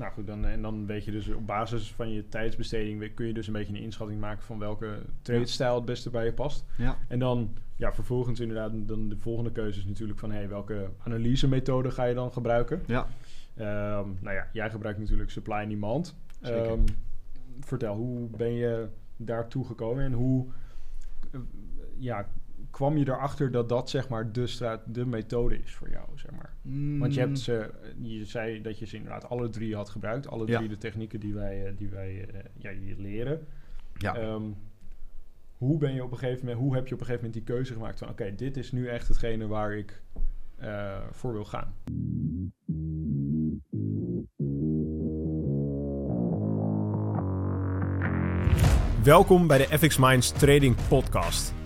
Nou goed, dan, en dan weet je dus op basis van je tijdsbesteding kun je dus een beetje een inschatting maken van welke trade-stijl het beste bij je past. Ja. En dan ja, vervolgens inderdaad, dan de volgende keuze is natuurlijk van hey, welke analysemethode ga je dan gebruiken? Ja. Ehm, nou ja, jij gebruikt natuurlijk supply and demand. Ehm, vertel, hoe ben je daartoe gekomen en hoe eh, ja, kwam je erachter dat dat zeg maar de, stra- de methode is voor jou, zeg maar? Want je, hebt ze, je zei dat je ze inderdaad alle drie had gebruikt. Alle Ja. drie de technieken die wij, eh, die wij eh, ja, je leren. Ja. Ehm, hoe, ben je op een gegeven moment, hoe heb je op een gegeven moment die keuze gemaakt van... oké, dit is nu echt hetgene waar ik eh, voor wil gaan? Welkom bij de FX Minds Trading Podcast.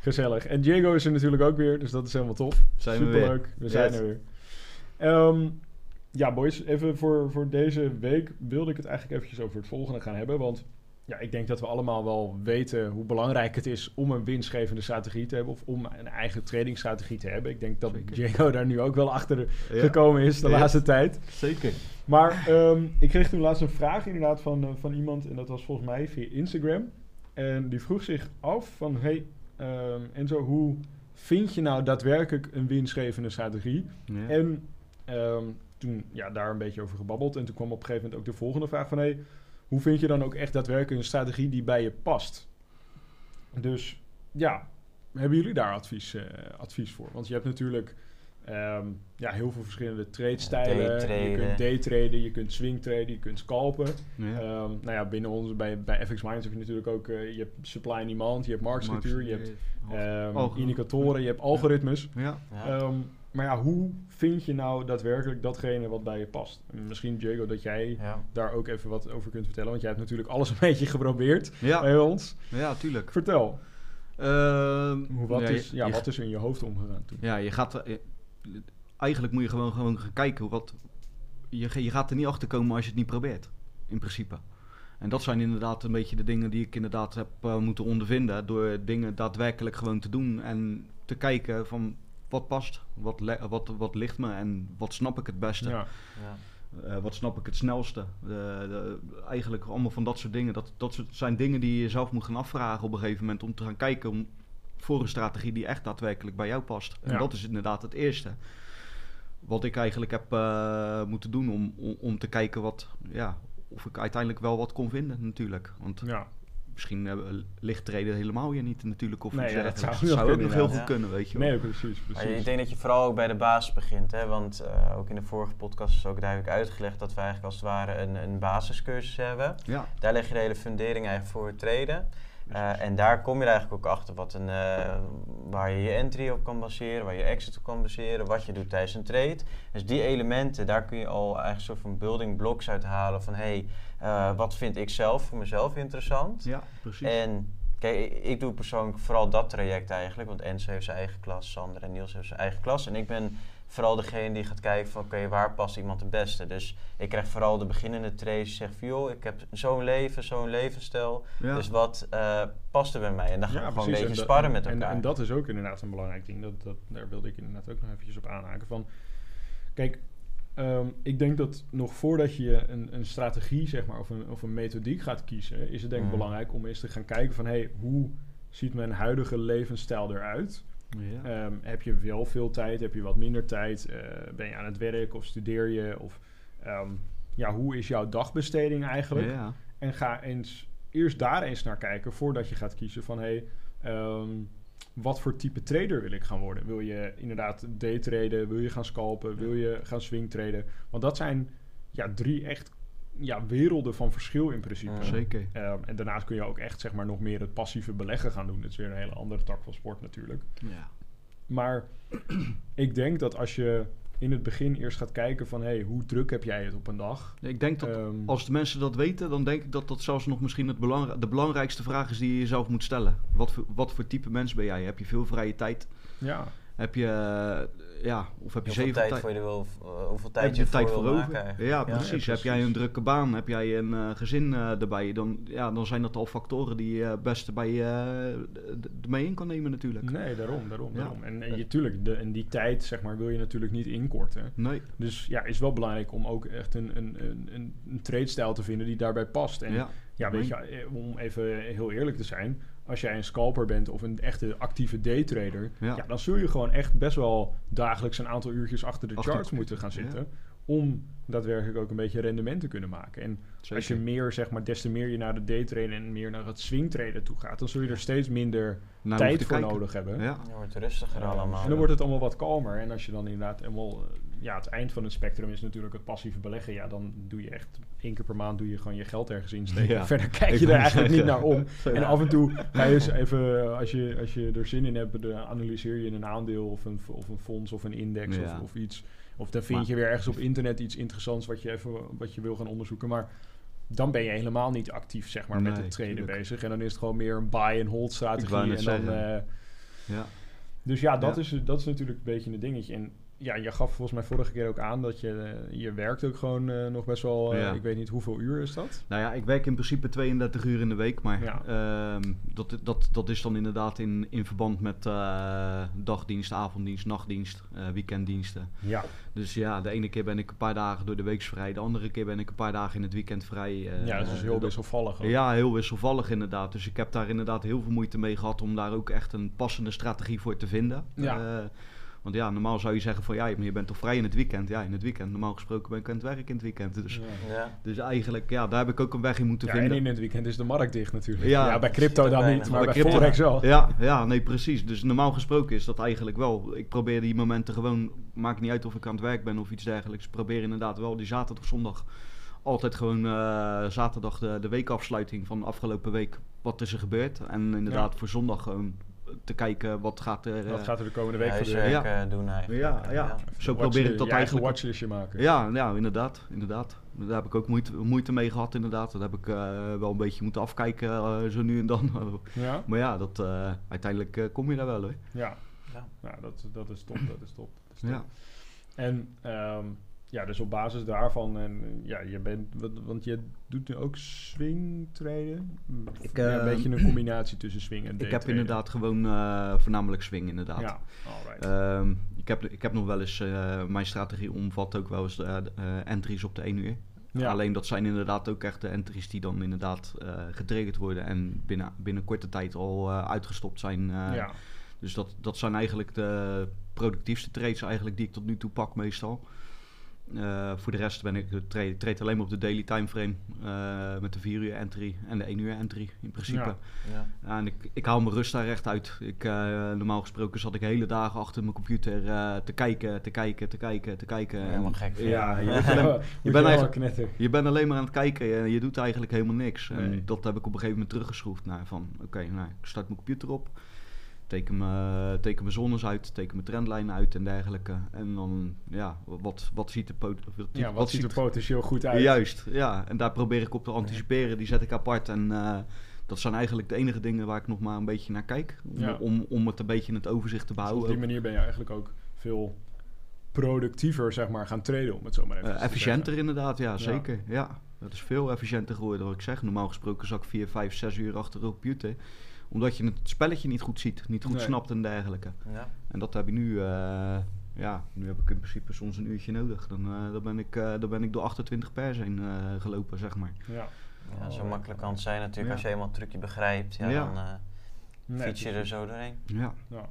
Gezellig. En Diego is er natuurlijk ook weer, dus dat is helemaal tof. Zijn we Superleuk, weer. we zijn Yes. er weer. Ehm, ja, boys, even voor, voor deze week wilde ik het eigenlijk eventjes over het volgende gaan hebben. Want ja, ik denk dat we allemaal wel weten hoe belangrijk het is om een winstgevende strategie te hebben. Of om een eigen tradingstrategie te hebben. Ik denk dat Zeker. Diego daar nu ook wel achter Ja. gekomen is de Ja. laatste tijd. Zeker. Maar ehm, ik kreeg toen laatst een vraag inderdaad van, eh, van iemand. En dat was volgens mij via Instagram. En die vroeg zich af van... Hey ehm, Enzo, hoe vind je nou daadwerkelijk een winstgevende strategie? Ja. En ehm, toen ja, daar een beetje over gebabbeld. En toen kwam op een gegeven moment ook de volgende vraag van... Hey, hoe vind je dan ook echt daadwerkelijk een strategie die bij je past? Dus ja, hebben jullie daar advies, eh, advies voor? Want je hebt natuurlijk ehm, ja, heel veel verschillende trade-stijlen. je kunt daytraden, je kunt swingtraden, je kunt scalpen. Ja. Ehm, nou ja, binnen ons, bij, bij FX Minds heb je natuurlijk ook... eh, je hebt supply and demand, je hebt marktstructuur, je hebt ehm, indicatoren, je hebt algoritmes. Ja. Ja. Ehm, maar ja, hoe vind je nou daadwerkelijk datgene wat bij je past? En misschien, Diego, dat jij ja. daar ook even wat over kunt vertellen. Want jij hebt natuurlijk alles een beetje geprobeerd Ja. bij ons. ja, tuurlijk. Vertel, Ehm, hoe, wat, ja, is, ja, je- wat is er in je hoofd omgegaan toen? Ja, je gaat... eigenlijk moet je gewoon, gewoon gaan kijken wat... Je, je gaat er niet achter komen als je het niet probeert. In principe. En dat zijn inderdaad een beetje de dingen die ik inderdaad heb eh, moeten ondervinden. Door dingen daadwerkelijk gewoon te doen. En te kijken van wat past, wat, le- wat, wat ligt me en wat snap ik het beste. Ja, Ja. Eh, wat snap ik het snelste? De- de- eigenlijk allemaal van dat soort dingen. Dat, dat soort, zijn dingen die je jezelf moet gaan afvragen op een gegeven moment. Om te gaan kijken om, voor een strategie die echt daadwerkelijk bij jou past. En Ja. dat is inderdaad het eerste. Wat ik eigenlijk heb eh, moeten doen om, om, om te kijken wat, ja, of ik uiteindelijk wel wat kon vinden natuurlijk. Want ja. misschien eh, ligt treden helemaal je niet natuurlijk. Of Nee, ja, dat zou ook nog heel goed kunnen, weet je wel. Nee, precies, precies. ik denk dat je vooral ook bij de basis begint. Hè? Want eh, ook in de vorige podcast is ook duidelijk uitgelegd dat we eigenlijk als het ware een, een basiscursus hebben. Ja, Daar leg je de hele fundering eigenlijk voor het traden. Eh, en daar kom je er eigenlijk ook achter wat een, eh, waar je je entry op kan baseren, waar je exit op kan baseren, wat je doet tijdens een trade. Dus die elementen, daar kun je al eigenlijk een soort van building blocks uit halen van hé, hey, eh, wat vind ik zelf voor mezelf interessant? ja precies. En kijk, ik, doe persoonlijk vooral dat traject eigenlijk. Want Enzo heeft zijn eigen klas, Sander en Niels hebben zijn eigen klas. En ik ben vooral degene die gaat kijken van oké, waar past iemand het beste? Dus ik krijg vooral de beginnende die zeggen van joh, ik heb zo'n leven, zo'n levensstijl. ja. Dus wat eh, past er bij mij? En dan gaan we gewoon precies. een beetje En sparren met elkaar. En, en dat is ook inderdaad een belangrijk ding. Dat, dat, daar wilde ik inderdaad ook nog eventjes op aanhaken. Van, kijk, ehm, ik denk dat nog voordat je een, een strategie zeg maar, of, een, of een methodiek gaat kiezen... is het denk ik Mm. belangrijk om eens te gaan kijken van... Hey, hoe ziet mijn huidige levensstijl eruit? Ja. Ehm, heb je wel veel tijd? Heb je wat minder tijd? Eh, ben je aan het werk of studeer je? Of ehm, ja, hoe is jouw dagbesteding eigenlijk? ja. En ga eens eerst daar eens naar kijken voordat je gaat kiezen van hey, ehm, wat voor type trader wil ik gaan worden? Wil je inderdaad daytraden? Wil je gaan scalpen? Wil je gaan swingtraden? Want dat zijn ja, drie echt ja, werelden van verschil in principe. Ja. Zeker. Ehm, en daarnaast kun je ook echt zeg maar, nog meer het passieve beleggen gaan doen. Dat is weer een hele andere tak van sport natuurlijk. Ja. Maar ik denk dat als je in het begin eerst gaat kijken van... hey, hoe druk heb jij het op een dag? Ik denk dat Ehm, als de mensen dat weten, dan denk ik dat dat zelfs nog misschien het belangrij- de belangrijkste vraag is die je jezelf moet stellen. Wat voor, wat voor type mens ben jij? Heb je veel vrije tijd? ja, Heb je, ja, of heb je Hoeveel zeven tijd voor je wil, eh, hoeveel Heb tijd je je tijd voor voor wil over? Ja, precies. Ja, Heb jij een drukke baan? Heb jij een eh, gezin eh, erbij? Dan, ja, dan zijn dat al factoren die je het beste bij eh, mee in kan nemen natuurlijk. nee, daarom, daarom, Ja. daarom. En, en je, tuurlijk, de, en die tijd, zeg maar, wil je natuurlijk niet inkorten. Nee. Dus ja, is wel belangrijk om ook echt een, een, een, een, te vinden die daarbij past. En ja. Ja, weet je, om even heel eerlijk te zijn, als jij een scalper bent of een echte actieve daytrader, Ja. ja. dan zul je gewoon echt best wel dagelijks een aantal uurtjes achter de Achter- charts moeten gaan ja. Om daadwerkelijk ook een beetje rendement te kunnen maken. En als je meer, zeg maar, des te meer je naar de daytraden en meer naar het swingtraden toe gaat, dan zul je er steeds minder Nou, tijd voor kijken. nodig hebben. Ja. Het wordt rustiger Eh, allemaal. En dan wordt het allemaal wat kalmer. En als je dan inderdaad helemaal... eh, Ja, het eind van het spectrum is natuurlijk het passieve beleggen. Ja, dan doe je echt één keer per maand doe je gewoon je geld ergens insteken. Ja. Verder kijk Ik je er wou eigenlijk niet naar om. En af en toe ga je eens even, eh, als je, als je er zin in hebt, dan analyseer je een aandeel of een, of een fonds of een index Ja. of, of iets. Of dan vind Maar- je weer ergens op internet iets interessants wat je, even, wat je wil gaan onderzoeken. Maar dan ben je helemaal niet actief zeg maar, met het traden tuurlijk. bezig. En dan is het gewoon meer een buy-and-hold strategie. En dan, eh, Ja. dus ja, dat, Ja. Is, dat is natuurlijk een beetje een dingetje. En ja, je gaf volgens mij vorige keer ook aan dat je, eh, je werkt ook gewoon eh, nog best wel, eh, Ja. ik weet niet hoeveel uur is dat? Nou ja, ik werk in principe 32 uur in de week, maar Ja. ehm, dat, dat, dat is dan inderdaad in, in verband met dagdienst, avonddienst, nachtdienst, weekenddiensten. Ja. Dus ja, de ene keer ben ik een paar dagen door de week vrij, de andere keer ben ik een paar dagen in het weekend vrij. ja, dat is heel dat- wisselvallig. ook. Ja, heel wisselvallig inderdaad. Dus ik heb daar inderdaad heel veel moeite mee gehad om daar ook echt een passende strategie voor te vinden. Ja. Want ja, normaal zou je zeggen van ja, maar je bent toch vrij in het weekend? Ja, in het weekend. Normaal gesproken ben ik aan het werk in het weekend. Dus, Ja. Dus eigenlijk, ja, daar heb ik ook een weg in moeten Ja, en vinden. in het weekend is de markt dicht natuurlijk. Ja. Ja, bij crypto dan niet, maar Bij bij crypto- Forex wel. Ja, ja, nee, precies. Dus normaal gesproken is dat eigenlijk wel. Ik probeer die momenten gewoon, maakt niet uit of ik aan het werk ben of iets dergelijks. Ik probeer inderdaad wel die zaterdag, zondag altijd gewoon eh, zaterdag de, de weekafsluiting van de afgelopen week. Wat is er gebeurd? En inderdaad voor zondag gewoon te kijken wat gaat er. eh, Wat gaat er de komende week gebeuren? Ja. eh, doen eigenlijk. Ja, ja. Zo Watch- probeer ik dat je eigen eigenlijk. watchlistje maken. Ja, ja, inderdaad, inderdaad. Daar heb ik ook moeite, moeite mee gehad, inderdaad. Dat heb ik eh, wel een beetje moeten afkijken, eh, zo nu en dan. Ja? maar ja, dat, eh, uiteindelijk eh, kom je daar wel hoor. Ja. Ja. Nou, dat, dat is top, dat is top. Dat is top. Ja. En ehm, ja, dus op basis daarvan, en ja, je bent, want je doet nu ook swing traden. Ik, ja, een eh, beetje een combinatie tussen swing en Ik heb inderdaad gewoon eh, voornamelijk swing, inderdaad. Ja, alright. Ehm, ik, heb, ik heb nog wel eens, eh, mijn strategie omvat ook wel eens de, entries op de 1 uur. ja. Alleen dat zijn inderdaad ook echt de entries die dan inderdaad getriggerd worden en binnen, binnen korte tijd al uitgestopt zijn. ja. Dus dat, dat zijn eigenlijk de productiefste trades eigenlijk die ik tot nu toe pak meestal. Eh, voor de rest ben ik trade, trade alleen maar op de daily timeframe eh met de 4 uur entry en de 1 uur entry in principe. Ja. Ja. Ja, en ik, ik haal mijn rust daar echt uit. Ik, eh, normaal gesproken zat ik hele dagen achter mijn computer eh, te kijken, te kijken, te kijken, te kijken. En Helemaal gek. Ja, je Ja. bent, Je je bent bent eigenlijk- knetter. je bent alleen maar aan het kijken en je doet eigenlijk helemaal niks. En dat heb ik op een gegeven moment teruggeschroefd naar van, oké, nou, ik start mijn computer op. Teken mijn, teken mijn zones uit, teken mijn trendlijnen uit en dergelijke. En dan, ja, wat, wat ziet er... pot- Wat, Ja, wat, ziet er potentieel goed uit? Juist, ja. En daar probeer ik op te anticiperen. Die zet ik apart. En eh, dat zijn eigenlijk de enige dingen waar ik nog maar een beetje naar kijk. Om, Ja. om, om het een beetje in het overzicht te Dus op behouden. die manier ben je eigenlijk ook veel productiever, zeg maar, gaan traden, om het zo maar even Eh, te efficiënter inderdaad, ja, zeker. Ja, dat is veel efficiënter geworden wat ik zeg. Normaal gesproken zat ik 4, 5, 6 uur achter de computer. Omdat je het spelletje niet goed ziet, niet goed Nee. snapt en dergelijke. Ja. En dat heb ik nu, eh, ja, nu heb ik in principe soms een uurtje nodig. Dan, eh, dan, ben, ik, eh, dan ben ik door 28 pers heen eh, gelopen, zeg maar. Ja. Ja, zo makkelijk kan het zijn natuurlijk. Ja. Als je eenmaal het trucje begrijpt, ja, Ja. dan eh Nee, fiets je er zo doorheen. Ja, Ja.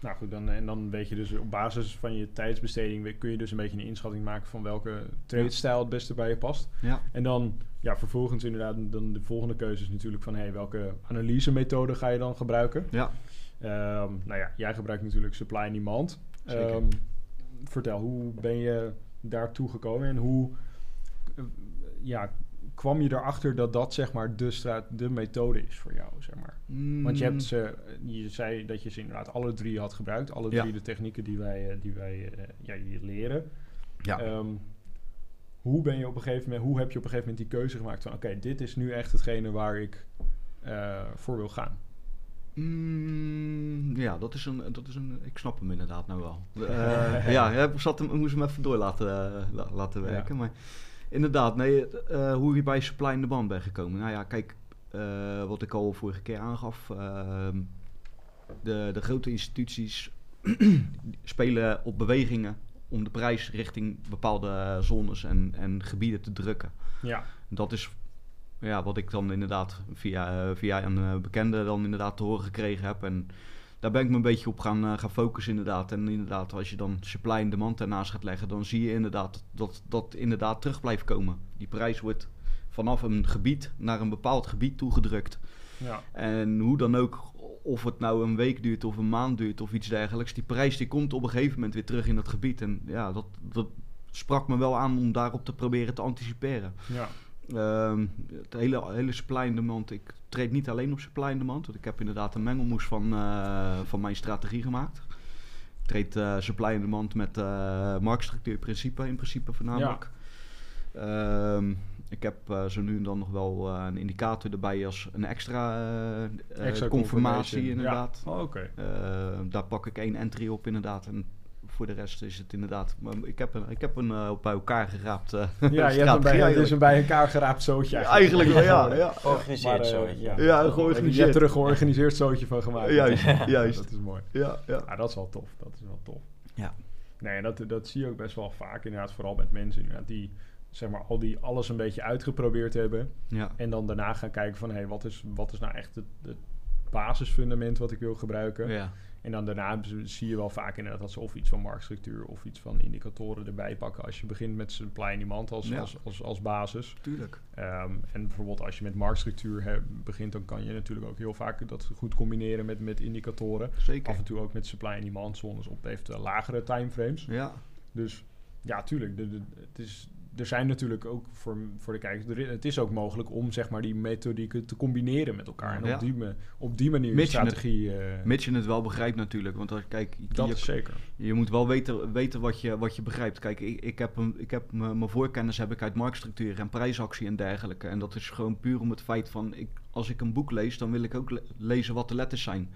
Nou goed, dan, en dan weet je dus op basis van je tijdsbesteding kun je dus een beetje een inschatting maken van welke trade-stijl het beste bij je past. ja, En dan ja, vervolgens inderdaad dan de volgende keuze is natuurlijk van hey, welke analysemethode ga je dan gebruiken. ja. Ehm, nou ja, jij gebruikt natuurlijk supply and demand. Ehm, vertel, hoe ben je daartoe gekomen en hoe eh, ja, kwam je erachter dat dat zeg maar de, straat, de methode is voor jou, zeg maar? Want je hebt Mm, ze, je zei dat je ze inderdaad alle drie had gebruikt. Alle Ja. drie de technieken die wij, eh, die wij eh, ja, je leren. Ja. Ehm, hoe ben je op een gegeven moment, hoe heb je op een gegeven moment die keuze gemaakt van oké, dit is nu echt hetgene waar ik eh, voor wil gaan? Mm, ja, dat is, een, dat is een. Ik snap hem inderdaad nou wel. Ja, ik zat hem, ik moest hem even door laten, la- laten Ja. werken. Maar inderdaad, nee, eh, hoe je bij supply in de band bent gekomen. Nou ja, kijk, eh, wat ik al vorige keer aangaf. ehm, de, de grote instituties spelen op bewegingen om de prijs richting bepaalde zones en, en gebieden te drukken. Ja, Dat is ja, wat ik dan inderdaad via, eh, via een bekende dan inderdaad te horen gekregen heb. En daar ben ik me een beetje op gaan, eh, gaan focussen inderdaad. En inderdaad, als je dan supply en demand ernaast gaat leggen, dan zie je inderdaad dat dat inderdaad terug blijft komen. Die prijs wordt vanaf een gebied naar een bepaald gebied toegedrukt. ja, En hoe dan ook, of het nou een week duurt of een maand duurt of iets dergelijks, die prijs die komt op een gegeven moment weer terug in dat gebied. En ja, dat, dat sprak me wel aan om daarop te proberen te anticiperen. ja, Ehm, het hele, hele supply and demand. Ik treed niet alleen op supply and demand. Want ik heb inderdaad een mengelmoes van, eh, van mijn strategie gemaakt. Ik treed eh, supply and demand met eh marktstructuur principe in principe voornamelijk. Ehm, ik heb eh, zo nu en dan nog wel eh, een indicator erbij als een extra, eh, eh, Extra confirmatie inderdaad. Oh, oké. Eh, daar pak ik één entry op inderdaad. En voor de rest is het inderdaad... Maar ik heb een, ik heb een eh, bij elkaar geraapt eh, Ja, je hebt een bij, het is eigenlijk. een bij elkaar geraapt zootje. Eigenlijk wel, ja. ja. Georganiseerd Maar, eh, zo. ja. Ja, Je georganiseerd. hebt er een georganiseerd zootje van gemaakt. Juist, Ja, juist. Dat is mooi. Ja, ja. Ja, dat is wel tof. Dat is wel tof. Ja. Nee, dat, dat zie je ook best wel vaak inderdaad. Vooral met mensen inderdaad, die zeg maar al die alles een beetje uitgeprobeerd hebben. ja. En dan daarna gaan kijken van... hé, hey, wat, is, wat is nou echt het, het basisfundament wat ik wil gebruiken? ja. En dan daarna zie je wel vaak inderdaad dat ze of iets van marktstructuur... of iets van indicatoren erbij pakken. Als je begint met supply en demand als, Ja. als, als, als basis. Tuurlijk. Ehm, en bijvoorbeeld als je met marktstructuur begint... dan kan je natuurlijk ook heel vaak dat goed combineren met, met indicatoren. Zeker. Af en toe ook met supply en demand zones op eventueel lagere timeframes. Ja. Dus ja, tuurlijk. De, de- het is, er zijn natuurlijk ook voor, voor de kijkers... er- het is ook mogelijk om zeg maar, die methodieken te combineren met elkaar. En Ja. op, die, me- op die manier Mits je het- strategie... eh, Mits je het wel begrijpt natuurlijk. Want als, kijk, dat je, is zeker. je moet wel weten, weten wat, je, wat je begrijpt. Kijk, ik, ik heb, een, ik heb mijn mijn voorkennis heb ik uit marktstructuur en prijsactie en dergelijke. En dat is gewoon puur om het feit van... Ik, als ik een boek lees, dan wil ik ook le- lezen wat de letters zijn.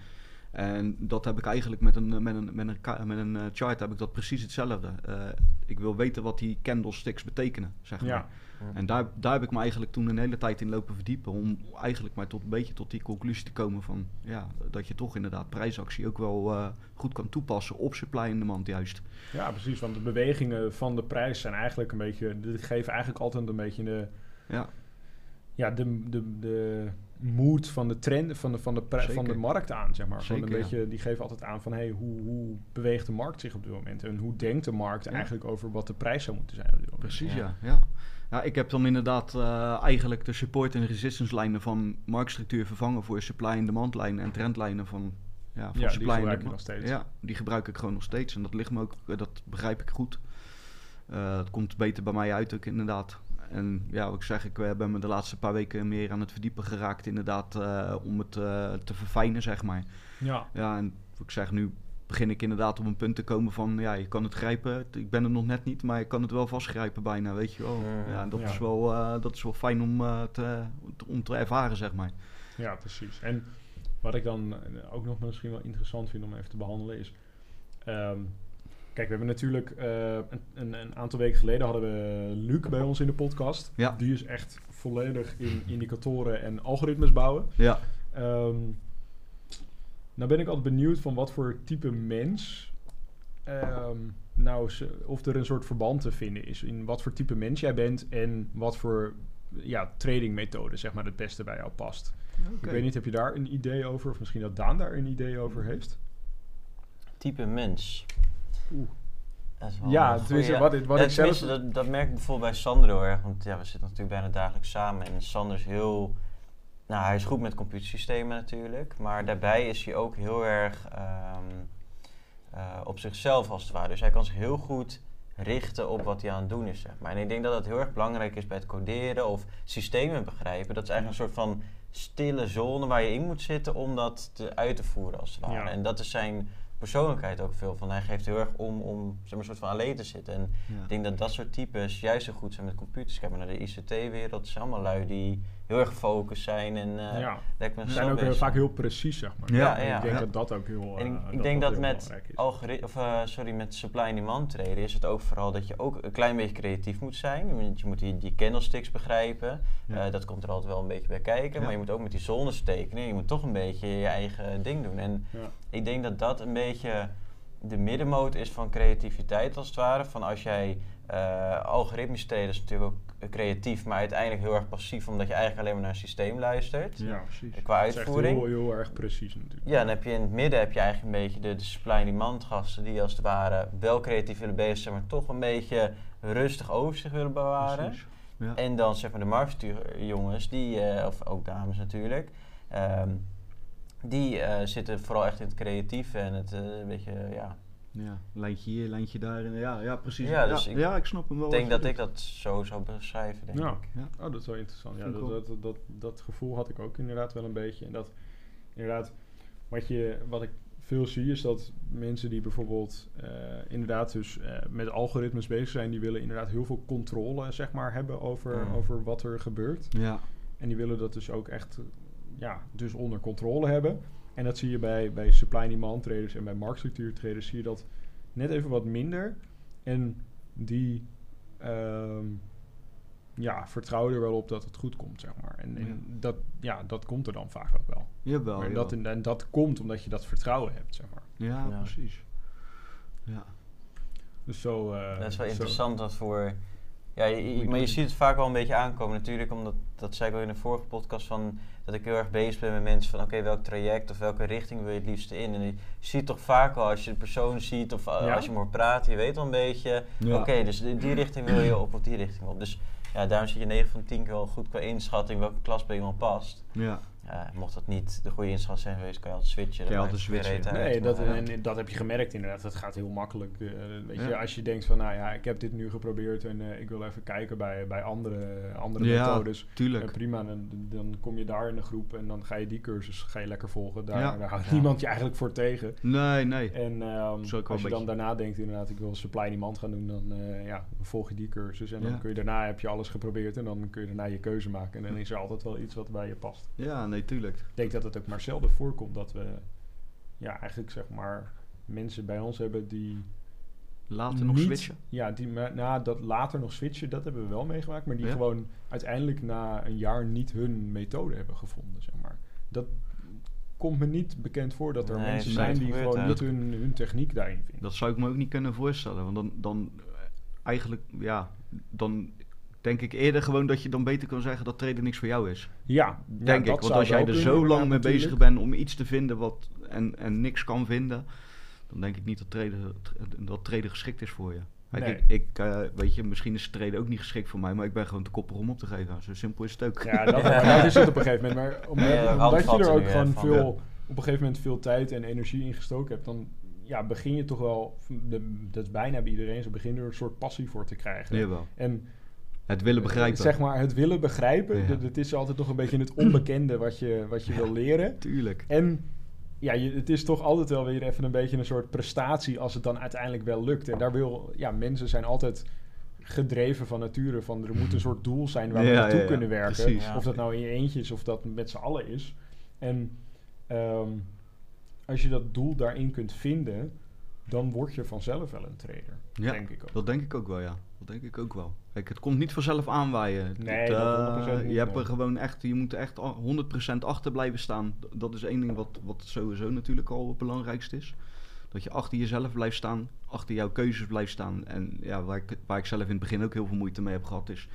En dat heb ik eigenlijk met een, met een, met een, met een eh, chart heb ik dat precies hetzelfde. Eh, ik wil weten wat die candlesticks betekenen, zeg maar. Ja, En daar, daar heb ik me eigenlijk toen een hele tijd in lopen verdiepen. Om eigenlijk maar tot een beetje tot die conclusie te komen van ja, dat je toch inderdaad prijsactie ook wel eh, goed kan toepassen op supply en demand juist. ja, precies. Want de bewegingen van de prijs zijn eigenlijk een beetje... die geven eigenlijk altijd een beetje de... Ja, Ja, de, de, de mood van de trend van de, van de, van de markt aan, zeg maar. Zeker, een ja. beetje, die geven altijd aan van... Hey, hoe, hoe beweegt de markt zich op dit moment? En hoe denkt de markt Ja. eigenlijk over wat de prijs zou moeten zijn op dit moment? precies Ja. ja. ja. ik heb dan inderdaad eh, eigenlijk de support en resistance lijnen van marktstructuur vervangen voor supply en demand lijnen en trendlijnen van, ja, van Ja, die supply en demand. nog steeds. Ja, die gebruik ik gewoon nog steeds en dat ligt me ook, eh, dat begrijp ik goed. Eh het komt beter bij mij uit ook inderdaad. En ja, wat ik zeg, ik eh, ben me de laatste paar weken meer aan het verdiepen geraakt inderdaad eh, om het eh, te verfijnen zeg maar. Ja, Ja, en wat ik zeg, nu begin ik inderdaad op een punt te komen van, ja, je kan het grijpen. Ik ben er nog net niet, maar ik kan het wel vastgrijpen bijna, weet je wel. Ja, en dat, ja. Is wel, eh, dat is wel fijn om, eh, te, om te ervaren, zeg maar. ja, precies. En wat ik dan ook nog misschien wel interessant vind om even te behandelen is... ehm, kijk, we hebben natuurlijk... eh, een, een, een aantal weken geleden hadden we Luc bij ons in de podcast. Ja. Die is echt volledig in indicatoren en algoritmes bouwen. Ja, Ehm nou ben ik altijd benieuwd van wat voor type mens... ehm, nou, of er een soort verband te vinden is in wat voor type mens jij bent en wat voor ja, tradingmethode zeg maar het beste bij jou past. Ik weet niet, heb je daar een idee over? Of misschien dat Daan daar een idee over heeft? Type mens. Oeh. Dat is wel Ja, tenminste, wat ik- wat Ja, ik zelf- Dat, dat merk ik bijvoorbeeld bij Sander heel erg. Want ja, we zitten natuurlijk bijna dagelijks samen. En Sander is heel... Nou, hij is goed met computersystemen natuurlijk. Maar daarbij is hij ook heel erg ehm, eh, op zichzelf als het ware. Dus hij kan zich heel goed richten op wat hij aan het doen is. Zeg maar. En ik denk dat dat heel erg belangrijk is bij het coderen of systemen begrijpen. Dat is eigenlijk een soort van stille zone waar je in moet zitten om dat te, uit te voeren als het ware. Ja. En dat is zijn persoonlijkheid ook veel van. Hij geeft heel erg om, om zeg maar, een soort van alleen te zitten. En Ja. ik denk dat dat soort types juist zo goed zijn met computers. Kijk maar naar de ICT-wereld. Het zijn allemaal lui die heel erg gefocust zijn en eh ja. lekker Ze zijn ook eh, vaak heel precies, zeg maar. Ja, ik denk ja. dat dat ook heel, En ik, eh, ik denk dat, met, of, sorry, met supply and demand traden is het ook vooral dat je ook een klein beetje creatief moet zijn. Want je moet die, die candlesticks begrijpen. Ja. Eh, dat komt er altijd wel een beetje bij kijken. Ja. Maar je moet ook met die zones tekenen. Je moet toch een beetje je eigen ding doen. En Ja. ik denk dat dat een beetje de middenmoot is van creativiteit als het ware. Van als jij eh algoritmisch traden is natuurlijk ook creatief, maar uiteindelijk heel erg passief, omdat je eigenlijk alleen maar naar een systeem luistert. Ja, precies. Qua Het is echt uitvoering. heel, heel erg precies natuurlijk. Ja, dan heb je in het midden heb je eigenlijk een beetje de, de supply and demand gasten die als het ware wel creatief willen bezig zijn, maar toch een beetje rustig overzicht willen bewaren. Precies. Ja. En dan zeg maar de marktjongens, die, eh, of ook dames natuurlijk, ehm, die eh, zitten vooral echt in het creatieve en het eh, een beetje, ja. Ja, lijntje hier, lijntje daar. En ja, ja, precies. Ja, dus ja, ik ik, snap hem wel. Ik denk dat ik dat zo zou beschrijven, denk Ja. ik. Ja. Oh, dat is wel interessant. Ja, ik dat, dat, dat, dat gevoel had ik ook inderdaad wel een beetje. En dat inderdaad, wat, je, wat ik veel zie, is dat mensen die bijvoorbeeld eh, inderdaad dus eh, met algoritmes bezig zijn, die willen inderdaad heel veel controle, zeg maar, hebben over, Mm. over wat er gebeurt. Ja, En die willen dat dus ook echt, ja, dus onder controle hebben. En dat zie je bij, bij supply and demand traders en bij marktstructuur traders zie je dat net even wat minder. En die ehm, ja, vertrouwen er wel op dat het goed komt, zeg maar. En, en Ja. Dat, ja, dat komt er dan vaak ook wel. jawel. maar jawel. dat, en, en dat komt omdat je dat vertrouwen hebt, zeg maar. ja, Ja. precies. Ja. Dus zo... eh, Dat is wel zo- interessant dat voor. Ja, je- je- maar je ziet het vaak wel een beetje aankomen natuurlijk, omdat dat zei ik al in de vorige podcast van dat ik heel erg bezig ben met mensen van oké, welk traject of welke richting wil je het liefst in? En je ziet toch vaak wel als je de persoon ziet of uh, Ja? als je moet praten, je weet wel een beetje, Ja. oké, dus die, die richting wil je op of die richting op. Dus ja, daarom zit je 9 van 10 keer wel goed qua inschatting welke klas bij iemand past. Ja. Ja, mocht dat niet de goede inschatting zijn geweest, kan je altijd switchen. Kan je Dat altijd switchen. uit, Nee, dat, maar, en, dat heb je gemerkt inderdaad. Dat gaat heel makkelijk. eh, weet je, als je denkt van, nou ja, ik heb dit nu geprobeerd en eh, ik wil even kijken bij, bij andere, andere Ja, methodes. Tuurlijk. Eh, prima, dan, dan kom je daar in de groep en dan ga je die cursus ga je lekker volgen. Daar, Ja. daar houdt Ja. niemand je eigenlijk voor tegen. Nee, nee. En ehm, als je dan daarna denkt, inderdaad, ik wil supply and demand gaan doen, dan, eh, ja, volg je die cursus. En dan kun je daarna heb je alles geprobeerd en dan kun je daarna je keuze maken. En dan is er altijd wel iets wat bij je past. Ja, nee, tuurlijk. Ik denk dat het ook maar zelden voorkomt dat we, ja, eigenlijk zeg maar, mensen bij ons hebben die Later nog switchen. Ja, die na dat later nog switchen, dat hebben we wel meegemaakt. Maar die Ja. gewoon uiteindelijk na een jaar niet hun methode hebben gevonden, zeg maar. Dat komt me niet bekend voor dat er Nee, mensen zijn die gebeurt, gewoon niet hun, hun techniek daarin vinden. Dat zou ik me ook niet kunnen voorstellen. Want dan, dan eigenlijk, ja, dan denk ik eerder gewoon dat je dan beter kan zeggen dat traden niks voor jou is. Ja, Denk ja, ik. Want als jij er zo lang mee bezig bent om iets te vinden wat en, en niks kan vinden, dan denk ik niet dat traden, dat traden geschikt is voor je. Kijk, Nee. Ik, ik eh, weet je, misschien is traden ook niet geschikt voor mij, maar ik ben gewoon te koppig om op te geven. Zo simpel is het ook. Ja, dat, dat is het op een gegeven moment. Maar omdat, Ja, omdat je er ook gewoon van- veel, op een gegeven moment veel tijd en energie in gestoken hebt, dan ja, begin je toch wel, de, dat is bijna bij iedereen, ze beginnen er een soort passie voor te krijgen. Jawel. En Het willen begrijpen. Eh, Zeg maar, het willen begrijpen. Ja. dat- Het is altijd nog een beetje het onbekende wat je, wat je wil leren. Tuurlijk. En ja, je, het is toch altijd wel weer even een beetje een soort prestatie als het dan uiteindelijk wel lukt. En daar wil, ja, mensen zijn altijd gedreven van nature. Van er moet een soort doel zijn waar we Ja, naartoe kunnen werken. precies. Of dat nou in je eentje is of dat met z'n allen is. En ehm, als je dat doel daarin kunt vinden, dan word je vanzelf wel een trader. Ja, denk ik ook. Dat denk ik ook wel, ja. Denk ik ook wel. Kijk, het komt niet vanzelf aanwaaien. Nee, Het, dat eh, 100% niet, je hebt nee. er gewoon echt, je moet er echt al 100% achter blijven staan. Dat is één ding wat, wat sowieso natuurlijk al het belangrijkste is. Dat je achter jezelf blijft staan, achter jouw keuzes blijft staan. En ja, waar ik, waar ik zelf in het begin ook heel veel moeite mee heb gehad, is...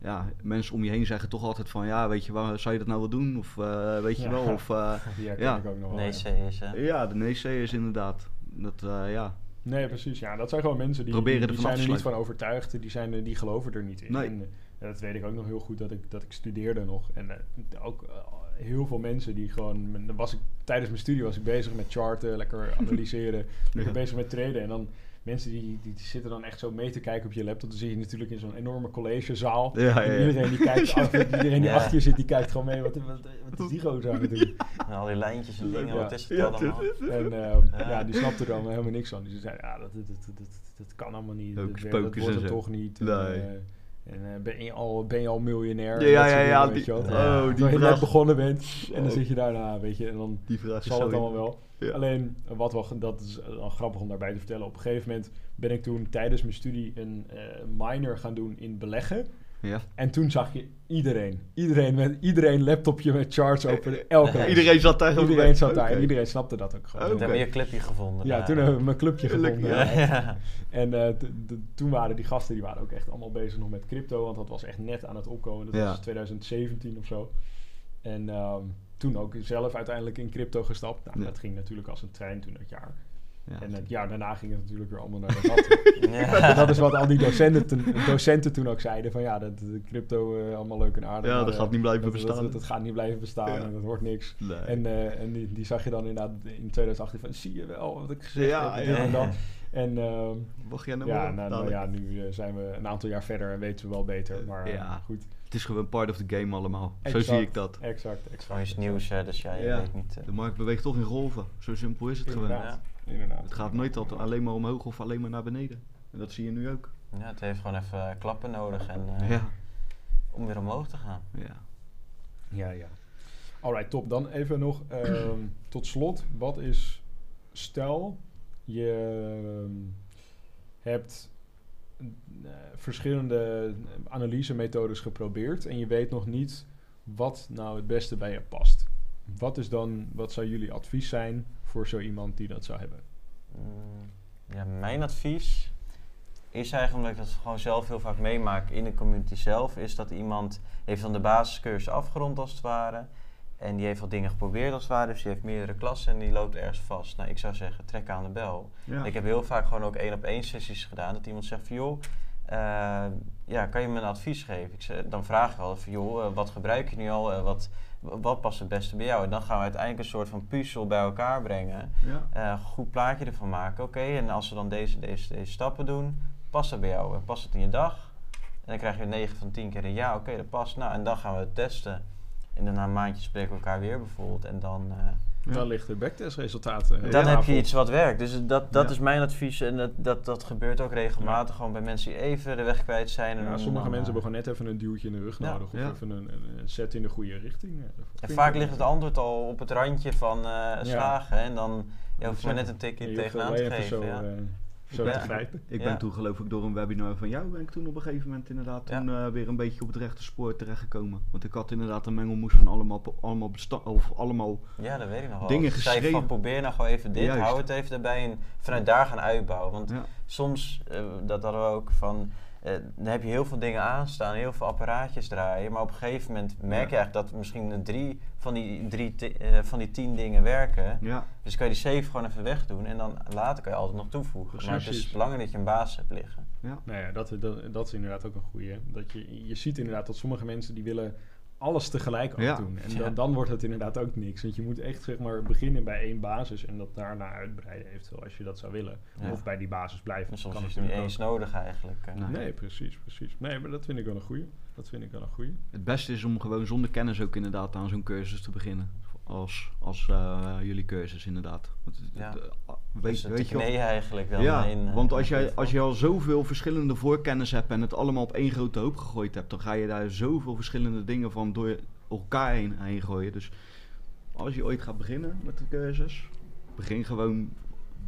Ja, mensen om je heen zeggen toch altijd van... Ja, weet je, waar zou je dat nou wel doen? Of eh, weet je Ja. wel, of... eh, Die herken Ja. ik ook nog wel. Nee, ja. Is ja, de nee-sayers inderdaad. Dat, eh, ja, Nee, precies. Ja, dat zijn gewoon mensen die, Proberen die, zijn er niet van overtuigd. Die, zijn, die geloven er niet in. Nee. En, eh, dat weet ik ook nog heel goed dat ik, dat ik studeerde nog. En eh, ook eh, heel veel mensen die gewoon... Was ik, tijdens mijn studie was ik bezig met charten, lekker analyseren. lekker bezig met traden. En dan mensen die, die, die zitten dan echt zo mee te kijken op je laptop. Dan zie je natuurlijk in zo'n enorme collegezaal. Ja, ja, En ja. iedereen die kijkt af, iedereen die Ja. achter je zit, die kijkt gewoon mee. Wat, wat, wat is die gozer aan het doen? En al die lijntjes en dingen, Ja. wat is het Ja, allemaal? En ehm, Ja. ja, die snapte er allemaal helemaal niks van. Dus ze zei, ja, dat, dat, dat, dat, dat kan allemaal niet. Ook Dat, dat wordt het zo. toch niet. En, Nee. En eh, ben, je al, ben je al miljonair? Ja, ja, ja, dingen, ja, weet die- je oh, Terwijl die je net begonnen bent en dan Oh. zit je daarna, weet je. En dan Die zal het allemaal wel. Ja. Alleen, wat wel, dat is eh, wel grappig om daarbij te vertellen. Op een gegeven moment ben ik toen tijdens mijn studie een eh, minor gaan doen in beleggen. Ja. En toen zag je iedereen, iedereen met iedereen laptopje met charts open. Elke. Iedereen zat daar Iedereen zat daar en iedereen snapte dat ook gewoon. Toen hebben we je clipje gevonden. Ja, daar. toen hebben we mijn clubje Gelukkig, gevonden. Ja. En eh, toen waren die gasten, die waren ook echt allemaal bezig nog met crypto, want dat was echt net aan het opkomen. Dat Ja. was 2017 of zo. En ehm, toen ook zelf uiteindelijk in crypto gestapt. Nou, Ja. dat ging natuurlijk als een trein toen dat jaar. Ja. En het jaar daarna ging het natuurlijk weer allemaal naar de gat. Ja. Dat is wat al die docenten, toen- docenten toen ook zeiden. Van ja, dat, de crypto eh, allemaal leuk en aardig. Ja, maar, dat eh, gaat niet blijven dat, bestaan. Dat, dat gaat niet blijven bestaan Ja. en dat wordt niks. Nee. En, eh, en die, die zag je dan inderdaad in 2018 van, zie je wel wat ik gezegd Ja, heb, en ja. dat. En ehm, Wacht jij nou ja, nou, nou Dadelijk. ja, nu eh, zijn we een aantal jaar verder en weten we wel beter. Maar eh, Ja. goed, Het is gewoon part of the game allemaal. Zo zie ik dat. exact, exact. Gewoon iets nieuws, hè, dus jij Ja. weet niet... eh, De markt beweegt toch in golven. Zo simpel is het gewoon. Inderdaad. Het gaat nooit altijd alleen maar omhoog of alleen maar naar beneden. En dat zie je nu ook. ja, het heeft gewoon even eh, klappen nodig en, eh, Ja. om weer omhoog te gaan. ja. Ja, ja. Alright, top. Dan even nog ehm, tot slot. Wat is, stel je ehm, hebt eh, verschillende analysemethodes geprobeerd en je weet nog niet wat nou het beste bij je past. Wat is dan, wat zou jullie advies zijn voor zo iemand die dat zou hebben? Mm, ja, mijn advies is eigenlijk, omdat ik dat gewoon zelf heel vaak meemaak in de community zelf, is dat iemand heeft dan de basiscursus afgerond als het ware. En die heeft wat dingen geprobeerd als het ware, dus die heeft meerdere klassen en die loopt ergens vast. Nou, ik zou zeggen, trek aan de bel. Ja. Ik heb heel vaak gewoon ook één op één sessies gedaan. Dat iemand zegt van joh, eh, ja, kan je me een advies geven? Ik zeg, dan vraag ik al van joh, eh, wat gebruik je nu al? Eh, wat, wat past het beste bij jou? En dan gaan we uiteindelijk een soort van puzzel bij elkaar brengen. Ja. Eh, een goed plaatje ervan maken. Oké, en als we dan deze, deze, deze stappen doen, past dat bij jou? En past het in je dag? En dan krijg je 9 van 10 keer een ja, oké, dat past. Nou, en dan gaan we het testen. En daarna een maandje spreken we elkaar weer bijvoorbeeld. En dan, eh, Ja. Dan ligt backtestresultaten. dan heb je iets wat werkt. Dus dat, dat Ja. is mijn advies. En dat, dat, dat gebeurt ook regelmatig. Gewoon bij mensen die even de weg kwijt zijn. En Ja, sommige dan, mensen eh, hebben gewoon net even een duwtje in de rug Ja. nodig. Of Ja. even een, een, set in de goede richting. En vaak ligt het antwoord al op het randje van eh, slagen. En dan je hoeft maar net een tikje tegenaan te even geven. Zo, ja. eh, zo te grijpen. Ik Ja. ben toen geloof ik door een webinar van jou ben ik toen op een gegeven moment inderdaad toen, eh, weer een beetje op het rechte spoor terechtgekomen. Want ik had inderdaad een mengelmoes van allemaal, allemaal, besta- of allemaal Ja, dat weet ik nog wel. Dingen zei geschreven. van probeer nou gewoon even dit, Juist. hou het even erbij en vanuit daar gaan uitbouwen. Want ja, soms, eh, dat hadden we ook van, eh, dan heb je heel veel dingen aanstaan, heel veel apparaatjes draaien. Maar op een gegeven moment merk je eigenlijk dat misschien drie van die, drie eh, van die tien dingen werken. ja, Dus kan je die save gewoon even wegdoen en dan later kan je altijd nog toevoegen. Maar het is belangrijk dat je een basis hebt liggen. ja. Nou ja, dat, dat, dat is inderdaad ook een goeie. Dat je, je ziet inderdaad dat sommige mensen die willen alles tegelijk ook Ja. doen. En dan, dan wordt het inderdaad ook niks. Want je moet echt zeg maar beginnen bij één basis en dat daarna uitbreiden eventueel als je dat zou willen. Ja. Of bij die basis blijven. En soms Kan is het niet eens nodig eigenlijk. eh. Nee. Nee, precies, precies. Nee, maar dat vind ik wel een goeie. Dat vind ik wel een goeie. Het beste is om gewoon zonder kennis ook inderdaad aan zo'n cursus te beginnen. Als, als eh, jullie cursus inderdaad. Want Ja. het, weet, weet je wel- kneden eigenlijk dan. ja, in, eh, want als, jij, als je al zoveel verschillende voorkennis hebt en het allemaal op één grote hoop gegooid hebt, dan ga je daar zoveel verschillende dingen van door elkaar heen, heen gooien. Dus als je ooit gaat beginnen met de cursus, begin gewoon,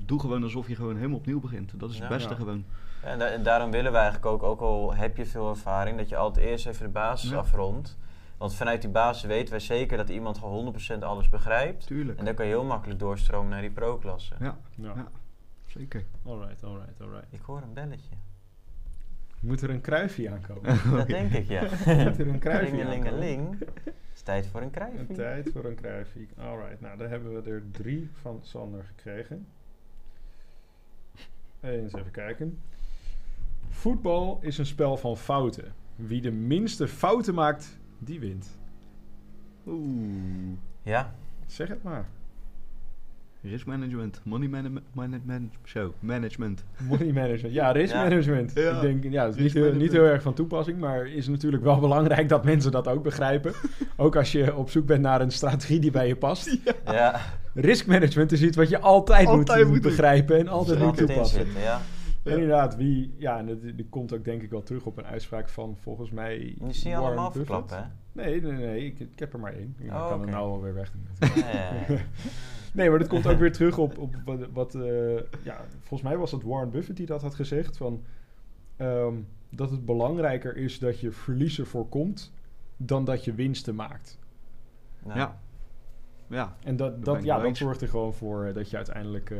doe gewoon alsof je gewoon helemaal opnieuw begint. Dat is het beste Ja. gewoon. En, da- en daarom willen we eigenlijk ook, ook al heb je veel ervaring, dat je altijd eerst even de basis Ja. afrondt. Want vanuit die basis weten wij zeker dat iemand gewoon 100% alles begrijpt. Tuurlijk. En dan kan je heel makkelijk doorstromen naar die pro-klasse. Ja, Ja. ja, zeker. Alright, alright, alright. Ik hoor een belletje. Moet er een kruifje aankomen? Dat denk ik, ja. Moet er een kruifje aankomen? Is tijd voor een Een kruifje. tijd voor een kruifje. Alright, nou daar hebben we er drie van Sander gekregen. Eens even kijken. Voetbal is een spel van fouten. Wie de minste fouten maakt, die wint. Oeh. Ja, Zeg het maar. Risk management, money management, management, zo, management. Money management. Ja, risk Ja. management. Ja. Ik denk, ja, het is niet, heel- niet heel erg van toepassing, maar is natuurlijk wel belangrijk dat mensen dat ook begrijpen. ook als je op zoek bent naar een strategie die bij je past. Ja, Risk management is iets wat je altijd, Altijd moet, begrijpen en altijd moet toepassen. zitten, ja. En inderdaad, wie, ja, en dat, komt ook denk ik wel terug op een uitspraak van volgens mij. Die is niet Warren allemaal Buffett. verklappen, hè? Nee, nee, nee, ik, ik heb er maar één. Ik Oh, kan oké. het nou alweer weg doen. Ja, ja, ja. Nee, maar dat komt ook weer terug op, op wat, wat eh, ja, volgens mij was het Warren Buffett die dat had gezegd, van, ehm, dat het belangrijker is dat je verliezen voorkomt dan dat je winsten maakt. Nou, Ja. Ja, En dat, dat, ja, dat zorgt er gewoon voor eh, dat je uiteindelijk, eh,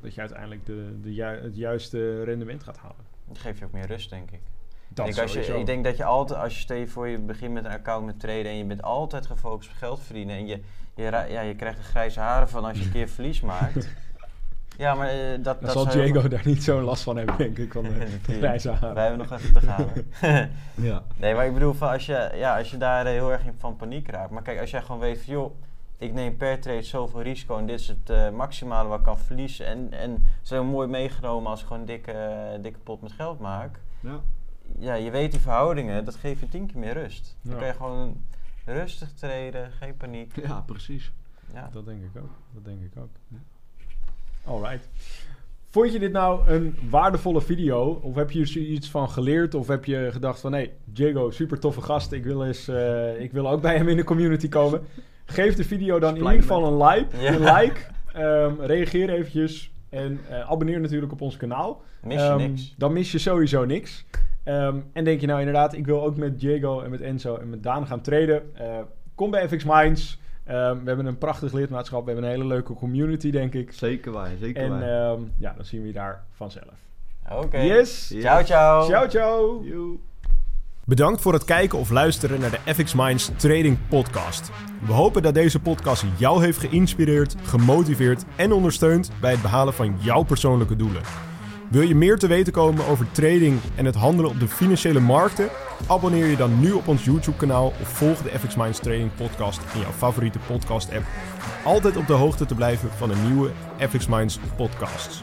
dat je uiteindelijk de, de ju- het juiste rendement gaat halen. Dat geeft je ook meer rust, denk ik. Dat ik, denk als je, ik denk dat je altijd, als je stel je voor je begint met een account met traden en je bent altijd gefocust op geld verdienen en je, je, ra- ja, je krijgt er grijze haren van als je een keer verlies maakt. Ja, maar eh, dat, Dan dat zal Diego daar niet zo'n last van hebben, denk ik, van de grijze haren. Wij hebben nog even te gaan. ja. nee, maar ik bedoel, van als, je, ja, als je daar heel erg in van paniek raakt. Maar kijk, als jij gewoon weet van, joh, ik neem per trade zoveel risico en dit is het eh, maximale wat ik kan verliezen. En, en het is heel mooi meegenomen als ik gewoon een dikke, eh, dikke pot met geld maak. ja. Ja, je weet die verhoudingen, dat geeft je tien keer meer rust. Dan Ja. kan je gewoon rustig treden, geen paniek. Ja, precies. Ja. Dat denk ik ook. Dat denk ik ook. Alright. Vond je dit nou een waardevolle video? Of heb je er iets van geleerd? Of heb je gedacht van... Hé, Diego, super toffe gast. Ik wil, eens, eh, ik wil ook bij hem in de community komen. Geef de video dan in ieder geval een like. Ja. Een like. Ehm, reageer eventjes. En eh, abonneer natuurlijk op ons kanaal. Mis je Ehm, niks. Dan mis je sowieso niks. Ehm, en denk je nou inderdaad, ik wil ook met Diego en met Enzo en met Daan gaan traden. Eh, kom bij FX Minds. Ehm, we hebben een prachtig lidmaatschap. We hebben een hele leuke community, denk ik. Zeker waar, zeker En waar. ehm, ja, dan zien we je daar vanzelf. Oké. Yes! Yes. Ciao, ciao. Ciao, ciao! Joe. Bedankt voor het kijken of luisteren naar de FX Minds Trading Podcast. We hopen dat deze podcast jou heeft geïnspireerd, gemotiveerd en ondersteund bij het behalen van jouw persoonlijke doelen. Wil je meer te weten komen over trading en het handelen op de financiële markten? Abonneer je dan nu op ons YouTube-kanaal of volg de FX Minds Trading Podcast in jouw favoriete podcast-app. Om altijd op de hoogte te blijven van de nieuwe FX Minds podcasts.